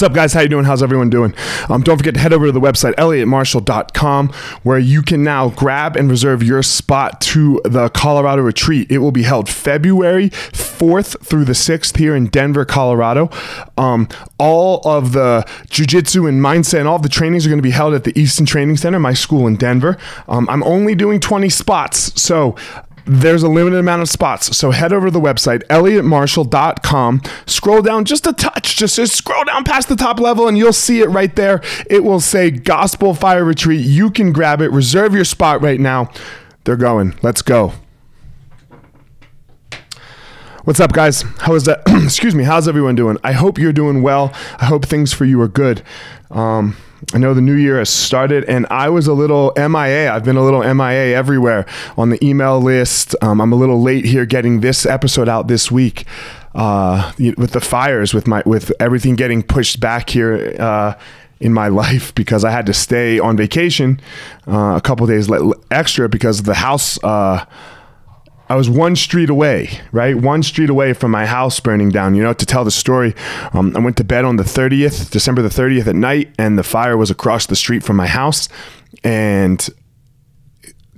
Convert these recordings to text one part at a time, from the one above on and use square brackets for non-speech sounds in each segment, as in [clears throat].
What's up, guys? How you doing? How's everyone doing? Um, don't forget to head over to the website, elliottmarshall.com, where you can now grab and reserve your spot to the Colorado retreat. It will be held February 4th through the 6th here in Denver, Colorado. Um, all of the jujitsu and mindset and all of the trainings are going to be held at the Easton Training Center, my school in Denver. Um, I'm only doing 20 spots, so there's a limited amount of spots. So head over to the website, elliottmarshall.com. Scroll down just a touch, just, just scroll down past the top level, and you'll see it right there. It will say Gospel Fire Retreat. You can grab it, reserve your spot right now. They're going. Let's go. What's up, guys? How is that? [clears throat] Excuse me. How's everyone doing? I hope you're doing well. I hope things for you are good. Um, I know the new year has started, and I was a little MIA. I've been a little MIA everywhere on the email list. Um, I'm a little late here getting this episode out this week uh, with the fires, with my with everything getting pushed back here. Uh, in my [laughs] life because I had to stay on vacation uh, a couple days extra because of the house uh, I was one street away, right? One street away from my house burning down. You know, to tell the story, um, I went to bed on the 30th, December the 30th at night, and the fire was across the street from my house. And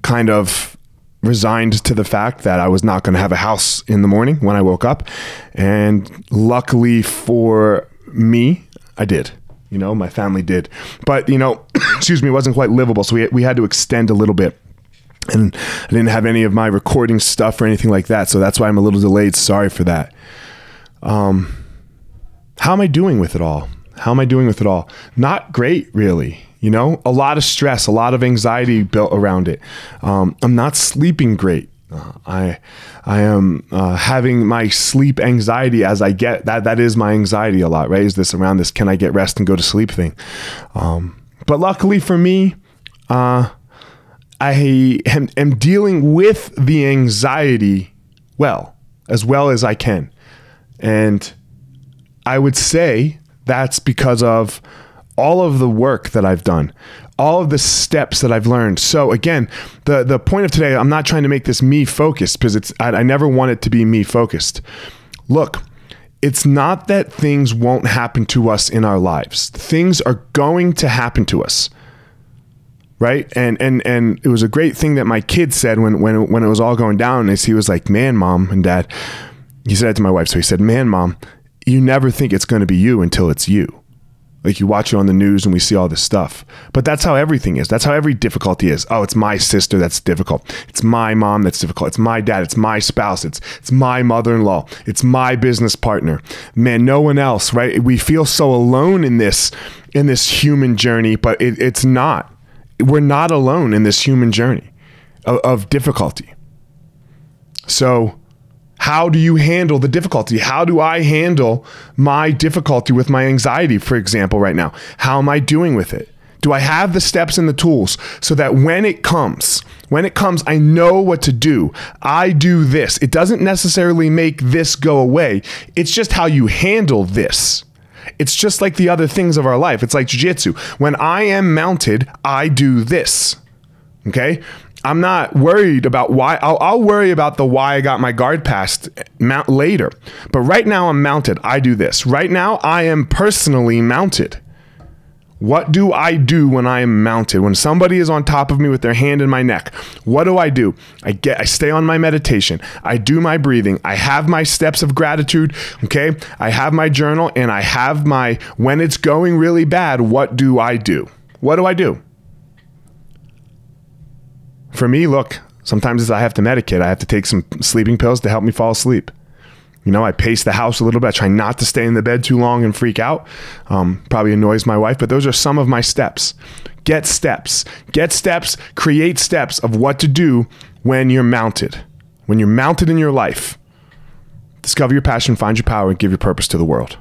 kind of resigned to the fact that I was not going to have a house in the morning when I woke up. And luckily for me, I did. You know, my family did. But, you know, [coughs] excuse me, it wasn't quite livable. So we, we had to extend a little bit and I didn't have any of my recording stuff or anything like that. So that's why I'm a little delayed. Sorry for that. Um, how am I doing with it all? How am I doing with it all? Not great, really. You know, a lot of stress, a lot of anxiety built around it. Um, I'm not sleeping great. Uh, I I am uh, having my sleep anxiety as I get that. That is my anxiety a lot, right? Is this around this can I get rest and go to sleep thing? Um, but luckily for me, uh, I am, am dealing with the anxiety well, as well as I can. And I would say that's because of all of the work that I've done, all of the steps that I've learned. So again, the the point of today, I'm not trying to make this me focused because it's I, I never want it to be me focused. Look, it's not that things won't happen to us in our lives. Things are going to happen to us right? And and and it was a great thing that my kid said when when when it was all going down is he was like, "Man, mom and dad." He said it to my wife. So he said, "Man, mom, you never think it's going to be you until it's you." Like you watch it on the news and we see all this stuff. But that's how everything is. That's how every difficulty is. Oh, it's my sister that's difficult. It's my mom that's difficult. It's my dad. It's my spouse. It's it's my mother-in-law. It's my business partner. Man, no one else, right? We feel so alone in this in this human journey, but it, it's not we're not alone in this human journey of, of difficulty. So, how do you handle the difficulty? How do I handle my difficulty with my anxiety, for example, right now? How am I doing with it? Do I have the steps and the tools so that when it comes, when it comes, I know what to do? I do this. It doesn't necessarily make this go away, it's just how you handle this. It's just like the other things of our life. It's like jujitsu. When I am mounted, I do this. Okay. I'm not worried about why. I'll, I'll, worry about the why I got my guard passed eh, mount later. But right now I'm mounted. I do this. Right now I am personally mounted. What do I do when I am mounted? When somebody is on top of me with their hand in my neck, what do I do? I get I stay on my meditation. I do my breathing. I have my steps of gratitude, okay? I have my journal and I have my when it's going really bad, what do I do? What do I do? For me, look, sometimes I have to medicate. I have to take some sleeping pills to help me fall asleep. You know, I pace the house a little bit. I try not to stay in the bed too long and freak out. Um, probably annoys my wife, but those are some of my steps. Get steps. Get steps. Create steps of what to do when you're mounted. When you're mounted in your life. Discover your passion, find your power, and give your purpose to the world.